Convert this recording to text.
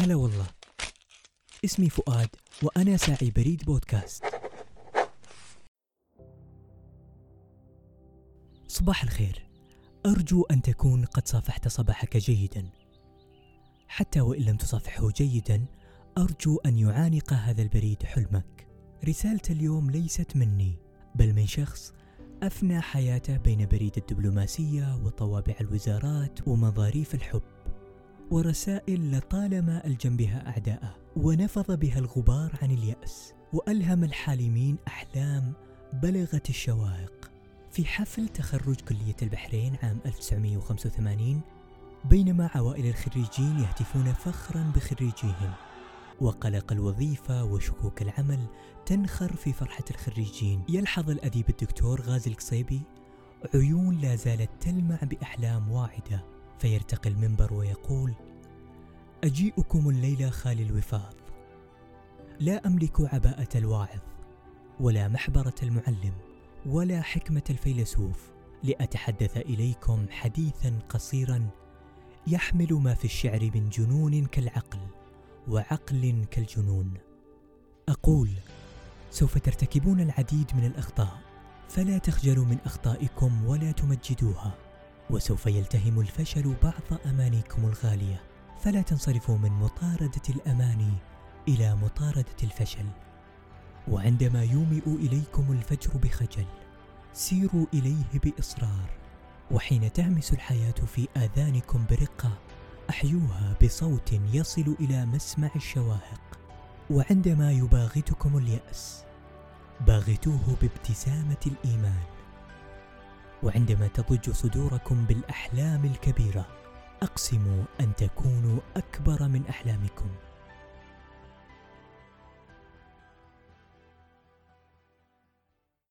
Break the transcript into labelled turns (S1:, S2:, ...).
S1: هلا والله. اسمي فؤاد وأنا ساعي بريد بودكاست. صباح الخير. أرجو أن تكون قد صافحت صباحك جيدا. حتى وإن لم تصافحه جيدا أرجو أن يعانق هذا البريد حلمك. رسالة اليوم ليست مني بل من شخص أفنى حياته بين بريد الدبلوماسية وطوابع الوزارات ومظاريف الحب. ورسائل لطالما ألجم بها أعداءه ونفض بها الغبار عن اليأس وألهم الحالمين أحلام بلغت الشواهق في حفل تخرج كلية البحرين عام 1985 بينما عوائل الخريجين يهتفون فخرا بخريجيهم وقلق الوظيفة وشكوك العمل تنخر في فرحة الخريجين. يلحظ الأديب الدكتور غازي القصيبي عيون لا زالت تلمع بأحلام واعدة. فيرتقي المنبر ويقول أجيئكم الليلة خالي الوفاض. لا أملك عباءة الواعظ ولا محبرة المعلم ولا حكمة الفيلسوف لأتحدث إليكم حديثا قصيرا يحمل ما في الشعر من جنون كالعقل وعقل كالجنون. أقول سوف ترتكبون العديد من الأخطاء فلا تخجلوا من أخطائكم ولا تمجدوها. وسوف يلتهم الفشل بعض أمانيكم الغالية. فلا تنصرفوا من مطاردة الأماني إلى مطاردة الفشل. وعندما يومئ إليكم الفجر بخجل سيروا إليه بإصرار. وحين تهمس الحياة في آذانكم برقة أحيوها بصوت يصل إلى مسمع الشواهق. وعندما يباغتكم اليأس باغتوه بابتسامة الإيمان. وعندما تضج صدوركم بالأحلام الكبيرة أقسموا أن تكونوا أكبر من أحلامكم.